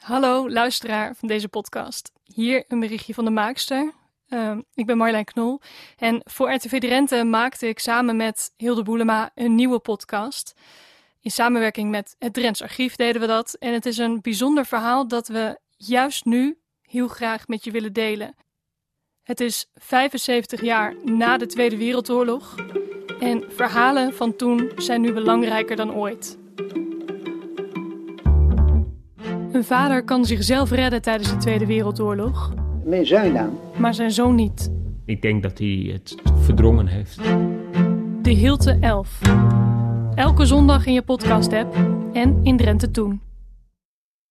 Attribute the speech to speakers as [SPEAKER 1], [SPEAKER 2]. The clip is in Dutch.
[SPEAKER 1] Hallo luisteraar van deze podcast. Hier een berichtje van de maakster. Ehm, ik ben Marjolein Knol en voor RTV Drenthe maakte ik samen met Hilde Boelema een nieuwe podcast. In samenwerking met het Drents Archief deden we dat en het is een bijzonder verhaal dat we juist nu heel graag met je willen delen. Het is 75 jaar na de Tweede Wereldoorlog en verhalen van toen zijn nu belangrijker dan ooit. Een vader kan zichzelf redden tijdens de Tweede Wereldoorlog,
[SPEAKER 2] Mijn zoon dan.
[SPEAKER 1] maar zijn zoon niet.
[SPEAKER 3] Ik denk dat hij het verdrongen heeft.
[SPEAKER 1] De Hilte 11. Elke zondag in je podcast-app en in Drenthe Toen.